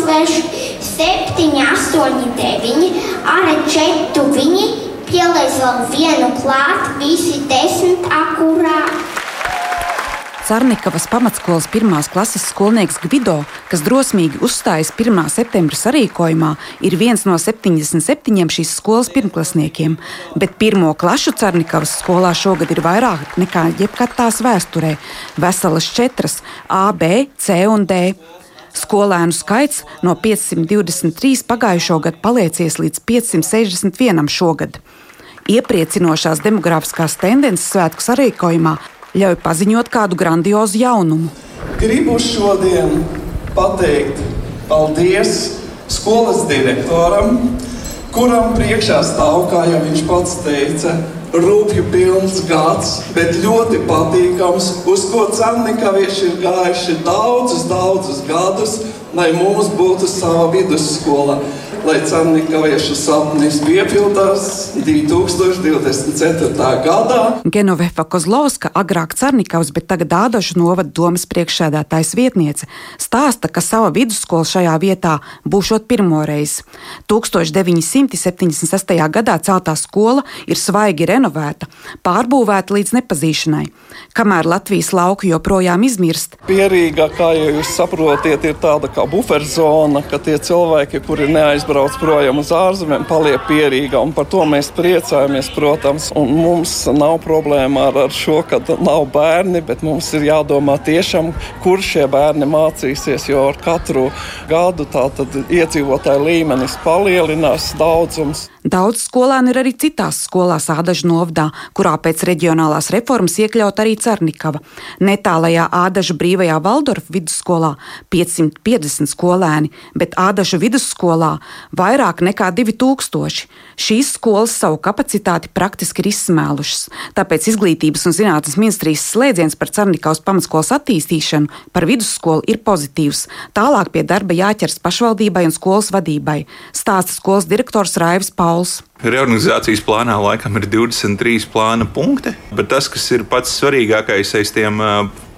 nav sveši. Septiņi, astoņi, deviņi, arī četri, pieliec vēl vienu klāt, visi desmit akurāti. Cernikavas pamatskolas pirmās klases skolnieks Gvido, kas drosmīgi uzstājas 1. septembra sarīkojumā, ir viens no 77 šīs skolas pirmklasniekiem, bet pirmo klašu Cernikavas skolā šogad ir vairāk nekā jebkad tās vēsturē - veselas četras - A, B, C un D. Skolēnu skaits no 523 pagājušo gadu paliecies līdz 561 šogad. Iepriecinošās demogrāfiskās tendences svētku sarīkojumā ļauj paziņot kādu grandiozu jaunumu. Gribu šodien pateikt paldies skolas direktoram, kuram priekšā stāv, kā jau viņš pats teica, rūpju pilns gads, bet ļoti patīkams, uz ko cēlnikavieši ir gājuši daudzus, daudzus gadus, lai mums būtu sava vidusskola lai Cernikaviešu sapnis piepildās 2024. gadā. Genovefa Kozlovska, agrāk Cernikavs, bet tagad Ādažu novada domas priekšsēdētājs vietniece, stāsta, ka sava vidusskola šajā vietā būšot pirmoreiz. 1976. gadā celtā skola ir svaigi renovēta, pārbūvēta līdz nepazīšanai, kamēr Latvijas lauki joprojām izmirst. Pierīga, kā jūs saprotiet, ir tāda kā buferzona, ka tie cilvēki, kuri neaizbrauc nebrauc projām uz ārzemēm, paliek pierīga. Par to mēs priecājamies, protams. Un mums nav problēma ar, ar šo, ka nav bērni, bet mums ir jādomā tiešām, kur šie bērni mācīsies. Jo ar katru gadu iedzīvotāju līmenis palielinās daudzums. Daudz skolēnu ir arī citās skolās Ādažu novdā, kurā pēc reģionālās reformas iekļaut arī Cernikava. Netālajā Ādažu brīvajā Valdorfa vidusskolā 550 skolēni, bet Ādažu vidusskolā vairāk nekā 2000. Šīs skolas savu kapacitāti praktiski ir izsmēlušas, tāpēc Izglītības un zinātnes ministrijas slēdziens par Cernikavas pamatskolas attīstīšanu par vidusskolu ir pozitīvs. Tālāk pie darba jāķers pašvaldībai un skolas vadībai, stāsta skolas direktors Raivis Pauls. Reorganizācijas plānā laikam ir 23 plāna punkti, bet tas, kas ir pats svarīgākais aiz tiem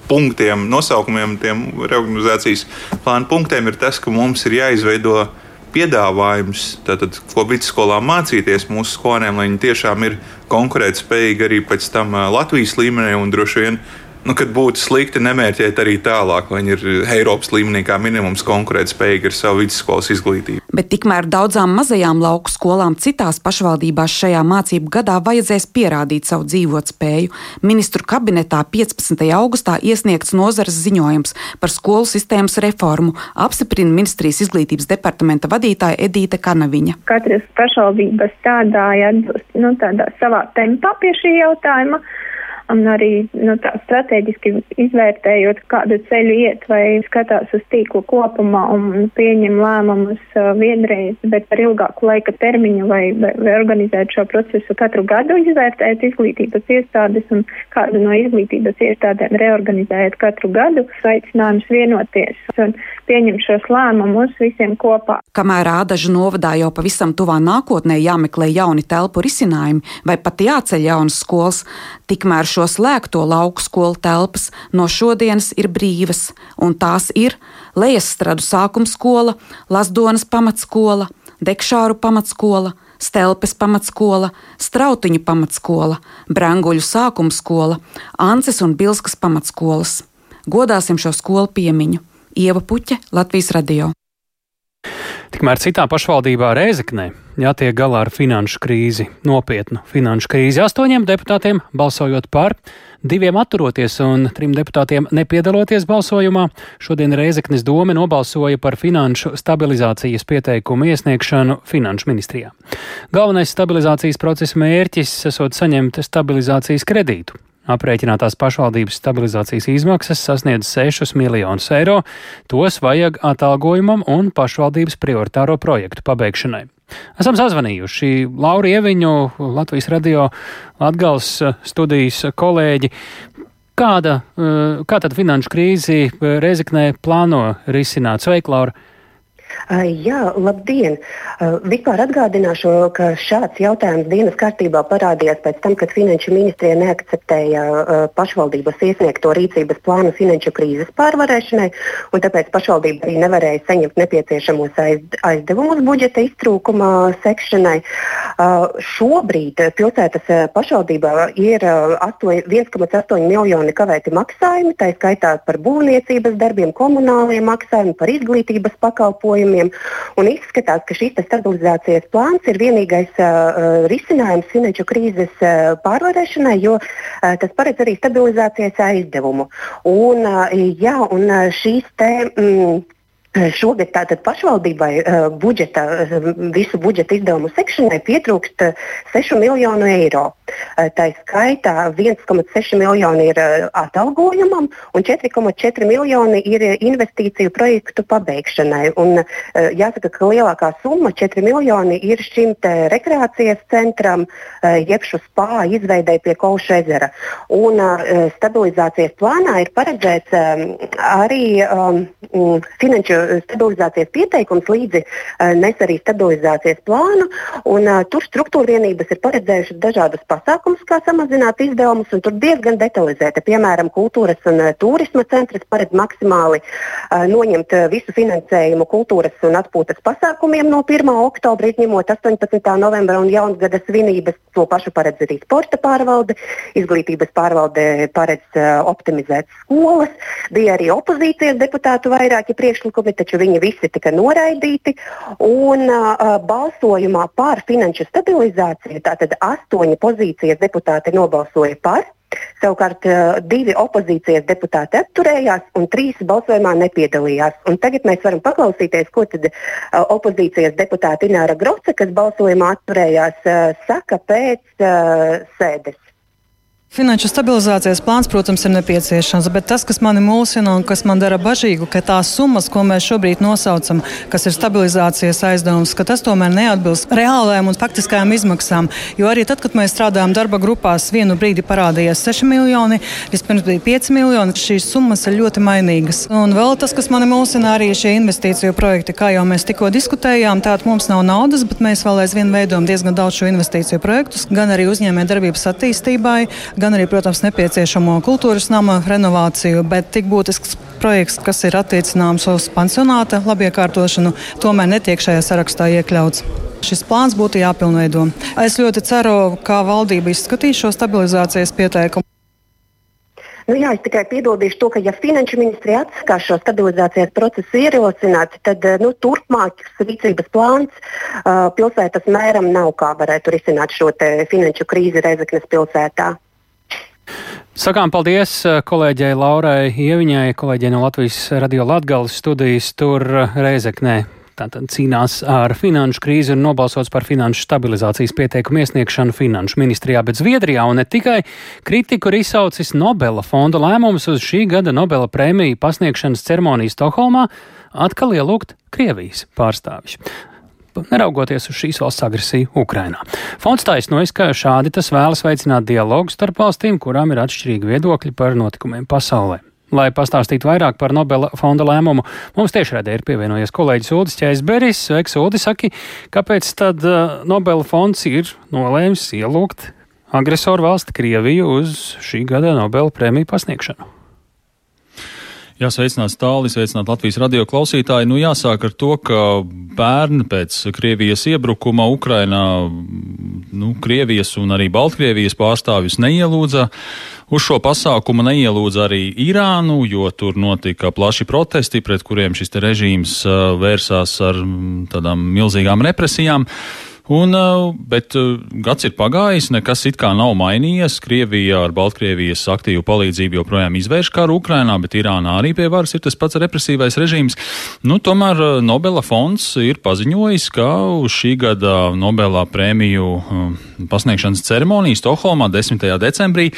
punktiem, nosaukumiem, tiem reorganizācijas plāna punktiem, ir tas, ka mums ir jāizveido piedāvājums, tātad, ko vidusskolā mācīties mūsu skolēniem, lai viņi tiešām ir konkurētspējīgi arī pēc tam Latvijas līmenī un droši vien nu, kad būtu slikti nemērķēt arī tālāk, lai viņi ir Eiropas līmenī kā minimums konkurētspējīgi ar savu vidusskolas izglītību. Bet tikmēr daudzām mazajām lauku skolām citās pašvaldībās šajā mācību gadā vajadzēs pierādīt savu dzīvotspēju. Ministru kabinetā 15. augustā iesniegts nozares ziņojums par skolu sistēmas reformu, apstiprina ministrijas izglītības departamenta vadītāja Edīte Kanaviņa. Katras pašvaldības strādāja nu, savā tempā pie šī jautājuma un arī nu, tā strateģiski izvērtējot, kādu ceļu iet, vai skatās uz tīklu kopumā un pieņem lēmumus uh, vienreiz, bet par ilgāku laika termiņu, vai, vai, vai organizēt šo procesu katru gadu, izvērtēt izglītības iestādes un kādu no izglītības iestādēm reorganizēt katru gadu, aicinājums vienoties un pieņemt šos lēmumus visiem kopā. Kamēr Ādažu novadā jau pavisam tuvā nākotnē jāmeklē jauni telpu risinājumi vai pat jāceļ jaunas skolas, tikmēr šo šo slēgto lauku skolu telpas no šodienas ir brīvas, un tās ir Lejastradu sākuma skola, Lasdonas pamatskola, Dekšāru pamatskola, Stelpes pamatskola, Strautiņu pamatskola, Branguļu sākuma skola, Ances un Bilskas pamatskolas. Godāsim šo skolu piemiņu. Ieva Puķe, Latvijas radio. Tikmēr citā pašvaldībā Rēzeknē jātiek galā ar finanšu krīzi, nopietnu finanšu krīzi. Astoņiem deputātiem balsojot par, diviem atturoties un trim deputātiem nepiedaloties balsojumā, šodien Rēzeknes doma nobalsoja par finanšu stabilizācijas pieteikumu iesniegšanu Finanšu ministrijā. Galvenais stabilizācijas procesa mērķis esot saņemt stabilizācijas kredītu. Aprēķinātās pašvaldības stabilizācijas izmaksas sasniedz 6 miljonus eiro. Tos vajag atalgojumam un pašvaldības prioritāro projektu pabeigšanai. Esam sazvanījuši Lauru Ieviņu, Latvijas radio Latgals studijas kolēģi. Kāda, eh, kā tad finanšu krīzi Rezeknē plāno risināt? Sveika, Laura! Jā, labdien! Vispār atgādināšu, ka šāds jautājums dienas kārtībā parādījās pēc tam, kad Finanšu ministrija neakceptēja pašvaldības iesniegto rīcības plānu finanšu krīzes pārvarēšanai, un tāpēc pašvaldība arī nevarēja saņemt nepieciešamos aizdevumus budžeta iztrūkuma sekšanai. Šobrīd pilsētas pašvaldībā ir 1,8 miljoni kavēti maksājumi, tā skaitā par būvniecības darbiem, komunāliem maksājumiem, par izglītības pakalpojumiem maksājumiem. Un izskatās, ka šis stabilizācijas plāns ir vienīgais uh, risinājums finanšu krīzes uh, pārvarēšanai, jo uh, tas paredz arī stabilizācijas aizdevumu. Un, uh, jā, un uh, šīs te. Mm, Šogad tātad pašvaldībai budžeta, visu budžeta izdevumu sekšanai pietrūkst 6 miljonu eiro. Tā skaitā 1,6 miljoni ir atalgojumam un 4,4 miljoni ir investīciju projektu pabeigšanai. Un, jāsaka, ka lielākā summa, 4 miljoni, ir šim rekreācijas centram, jebšu spā izveidē pie Kauša ezera. Un stabilizācijas plānā ir paredzēts arī um, finanšu stabilizācijas pieteikums līdzi uh, nes arī stabilizācijas plānu. Un, uh, tur struktūra vienības ir paredzējušas dažādus pasākumus, kā samazināt izdevumus, un tur diezgan detalizēti. Piemēram, kultūras un turisma centrs paredz maksimāli noņemt visu finansējumu kultūras un atpūtas pasākumiem no 1. oktobra, izņemot 18. novembra un jaungada svinības. To pašu paredz arī sporta pārvalde, izglītības pārvalde paredz uh, optimizēt skolas. Bija arī opozīcijas deputātu vairāki priekšlikumi taču viņi visi tika noraidīti. Un uh, balsojumā par finanšu stabilizāciju tātad astoņi pozīcijas deputāti nobalsoja par. Savukārt divi opozīcijas deputāti atturējās, un trīs balsojumā nepiedalījās. Un tagad mēs varam paklausīties, ko tad uh, opozīcijas deputāte Ināra Groce, kas balsojumā atturējās, uh, saka pēc sēdes. Finanšu stabilizācijas plāns, protams, ir nepieciešams, bet tas, kas mani mulsina un kas man dara bažīgu, ka tās summas, ko mēs šobrīd nosaucam, kas ir stabilizācijas aizdevums, ka tas tomēr neatbilst reālajām un faktiskajām izmaksām. Jo arī tad, kad mēs strādājām darba grupās, vienu brīdi parādījās 6 miljoni, vispirms bija 5 miljoni. Šīs summas ir ļoti mainīgas. Un vēl tas, kas mani mulsina, arī šie investīciju projekti, kā jau mēs tikko diskutējām, tātad mums nav naudas, bet mēs vēl aizvien veidojam diezgan daudz šo investīciju projektus, gan arī uzņēmē darbības attīstībai gan arī, protams, nepieciešamo kultūras nama renovāciju, bet tik būtisks projekts, kas ir attiecināms uz pansionāta labiekārtošanu, tomēr netiek šajā sarakstā iekļauts. Šis plāns būtu jāpilnveido. Es ļoti ceru, ka valdība izskatīs šo stabilizācijas pieteikumu. Nu, jā, es tikai piebildīšu to, ka, ja finanšu ministrija atsakās šo stabilizācijas procesu ierosināt, tad nu, turpmākas rīcības plāns uh, pilsētas mēram nav, kā varētu risināt šo finanšu krīzi Reizeknas pilsētā. Sakām paldies eh, kolēģei Laurai Ieviņai, kolēģei no Latvijas radio Latgales studijas. Tur eh, Reizeknē. Tātad cīnās ar finanšu krīzi un nobalsots par finanšu stabilizācijas pieteikumu iesniegšanu finanšu ministrijā, bet Zviedrijā un ne tikai kritiku ir izsaucis Nobela fonda lēmums uz šī gada Nobela prēmiju pasniegšanas ceremoniju Stokholmā. Atkal ielūgt Krievijas pārstāvjus neraugoties uz šīs valsts agresiju Ukrainā. Fonds taisnojas, ka šādi tas vēlas veicināt dialogu starp valstīm, kurām ir atšķirīgi viedokļi par notikumiem pasaulē. Lai pastāstītu vairāk par Nobela fonda lēmumu, mums tiešraidē ir pievienojies kolēģis Ulris Čēsberis. Sveiks, Ulris, saki, kāpēc tad uh, Nobela fonds ir nolēmis ielūgt agresoru valsti Krieviju uz šī gada Nobela prēmiju pasniegšanu? Jā, sveicināts tālāk, sveicināt Latvijas radio klausītāji. Nu, jāsāk ar to, ka bērni pēc Krievijas iebrukuma Ukrainā, nu, Krievijas un arī Baltkrievijas pārstāvjus neielūdza. Uz šo pasākumu neielūdza arī Irānu, jo tur notika plaši protesti, pret kuriem šis režīms vērsās ar tādām milzīgām represijām. Un, uh, bet uh, gads ir pagājis, nekas it kā nav mainījies. Krievija ar Baltkrievijas aktīvu palīdzību joprojām izvērš karu Ukrainā, bet Irānā arī pie varas ir tas pats represīvais režīms. Nu, tomēr uh, Nobela fonds ir paziņojis, ka šī gada Nobelā prēmiju pasniegšanas ceremoniju Stokholmā 10. decembrī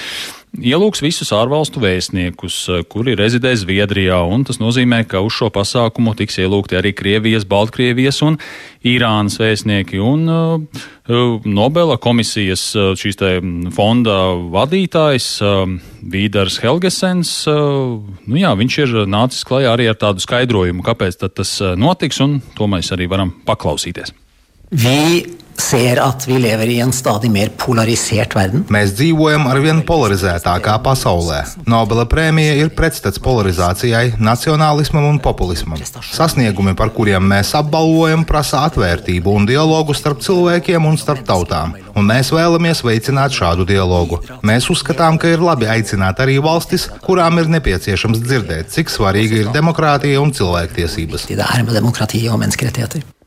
ielūgs visus ārvalstu vēstniekus, kuri rezidē Zviedrijā, un tas nozīmē, ka uz šo pasākumu tiks ielūgti arī Krievijas, Baltkrievijas un Irānas vēstnieki. Un, uh, Nobela komisijas šīs te fonda vadītājs Vīdars Helgesens, nu jā, viņš ir nācis klajā arī ar tādu skaidrojumu, kāpēc tas notiks, un to mēs arī varam paklausīties. Vi ser at vi lever i en stadig mer polarisert verden. Mēs dzīvojam ar vien polarizētākā pasaulē. Nobela prēmija ir pretstats polarizācijai, nacionālismam un populismam. Sasniegumi, par kuriem mēs apbalvojam, prasa atvērtību un dialogu starp cilvēkiem un starp tautām. Un mēs vēlamies veicināt šādu dialogu. Mēs uzskatām, ka ir labi aicināt arī valstis, kurām ir nepieciešams dzirdēt, cik svarīga ir demokrātija un cilvēktiesības. Er med demokrati og menneskerettigheter.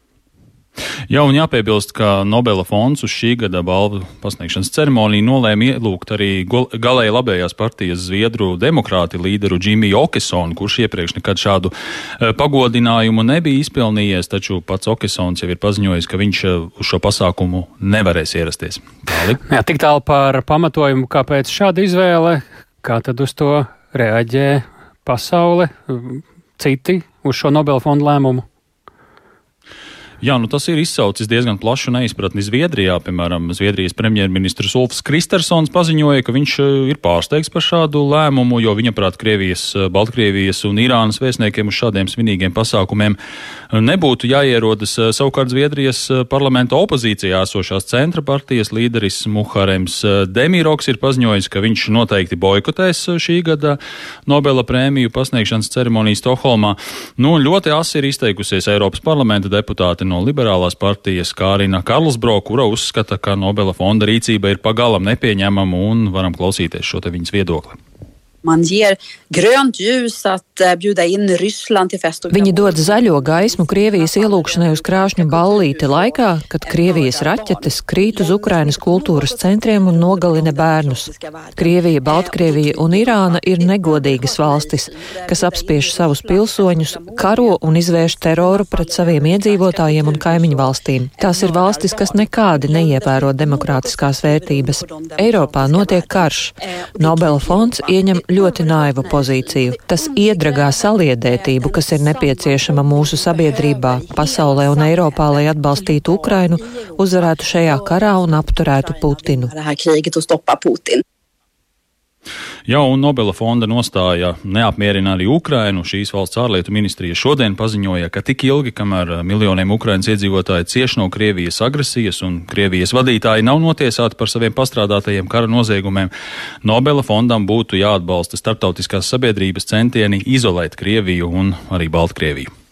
Jā, un jāpiebilst, ka Nobela fonds uz šī gada balvu pasniegšanas ceremoniju nolēma ielūgt arī galēji labējās partijas Zviedru demokrāti līderu Džimiju Okesonu, kurš iepriekš nekad šādu eh, pagodinājumu nebija izpelnījies, taču pats Okesons jau ir paziņojis, ka viņš eh, uz šo pasākumu nevarēs ierasties. Tāli. Jā, tik tālu par pamatojumu, kāpēc šāda izvēle, kā tad uz to reaģē pasaule, citi uz šo Nobela fondu lēmumu. Jā, nu tas ir izsaucis diezgan plašu neizpratni Zviedrijā. Piemēram, Zviedrijas premjerministrs Ulfs Kristersons paziņoja, ka viņš eh, ir pārsteigts par šādu lēmumu, jo viņa prāt Krievijas, eh, Baltkrievijas un Irānas vēstniekiem uz šādiem svinīgiem pasākumiem eh, nebūtu jāierodas. Savukārt Zviedrijas parlamenta opozīcijā esošās centra partijas līderis Muharems Demiroks ir paziņojis, ka viņš noteikti boikotēs šī gada Nobela prēmiju pasniegšanas ceremoniju Stokholmā. Nu, ļoti asi ir izteikusies Eiropas parlamenta deputāti no liberālās partijas Kārina Karlsbro, kura uzskata, ka Nobela fonda rīcība ir pagalam nepieņemama un varam klausīties šo te viņas viedokli. Man ger grönt ljus att bjuda in Ryssland till fest. Viņi dod zaļo gaismu Krievijas ielūgšanai uz krāšņu ballīti laikā, kad Krievijas raķetes krīt uz Ukrainas kultūras centriem un nogalina bērnus. Krievija, Baltkrievija un Irāna ir negodīgas valstis, kas apspiež savus pilsoņus, karo un izvērš teroru pret saviem iedzīvotājiem un kaimiņu valstīm. Tās ir valstis, kas nekādi neievēro demokrātiskās vērtības. Eiropā notiek karš. Nobela fonds ieņem ļoti naivu pozīciju. Tas iedragā saliedētību, kas ir nepieciešama mūsu sabiedrībā, pasaulē un Eiropā, lai atbalstītu Ukrainu, uzvarētu šajā karā un apturētu Putinu. Jā, un Nobela fonda nostāja neapmierina arī Ukrainu. Šīs valsts ārlietu ministrija šodien paziņoja, ka tik ilgi, kamēr miljoniem Ukrainas iedzīvotāji cieš no Krievijas agresijas un Krievijas vadītāji nav notiesāti par saviem pastrādātajiem kara noziegumiem, Nobela fondam būtu jāatbalsta starptautiskās sabiedrības centieni izolēt Krieviju un arī Baltkrieviju.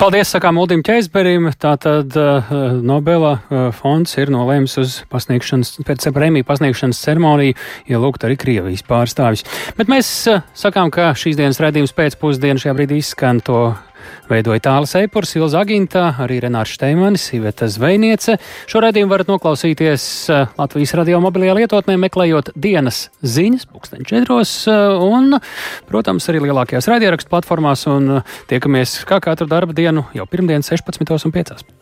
Paldies, sakām Uldim Čeizberim. Tātad uh, Nobela uh, fonds ir nolēmis uz pasniegšanas, pēc prēmiju pasniegšanas ceremoniju ielūgt arī Krievijas pārstāvis. Bet mēs uh, sakām, ka šīs dienas redzījums pēcpusdienu šajā brīdī izskan to Veidoja Tāls Eipurs, Ilza Agintā, arī Renārs Šteimanis, Iveta Zvejniece. Šo redzējumu varat noklausīties eh, Latvijas radio mobilajā lietotnē, meklējot dienas ziņas, pulksten četros, eh, un, protams, arī lielākajās raidierakstu platformās, un eh, tiekamies kā katru darba dienu jau pirmdien 16.5.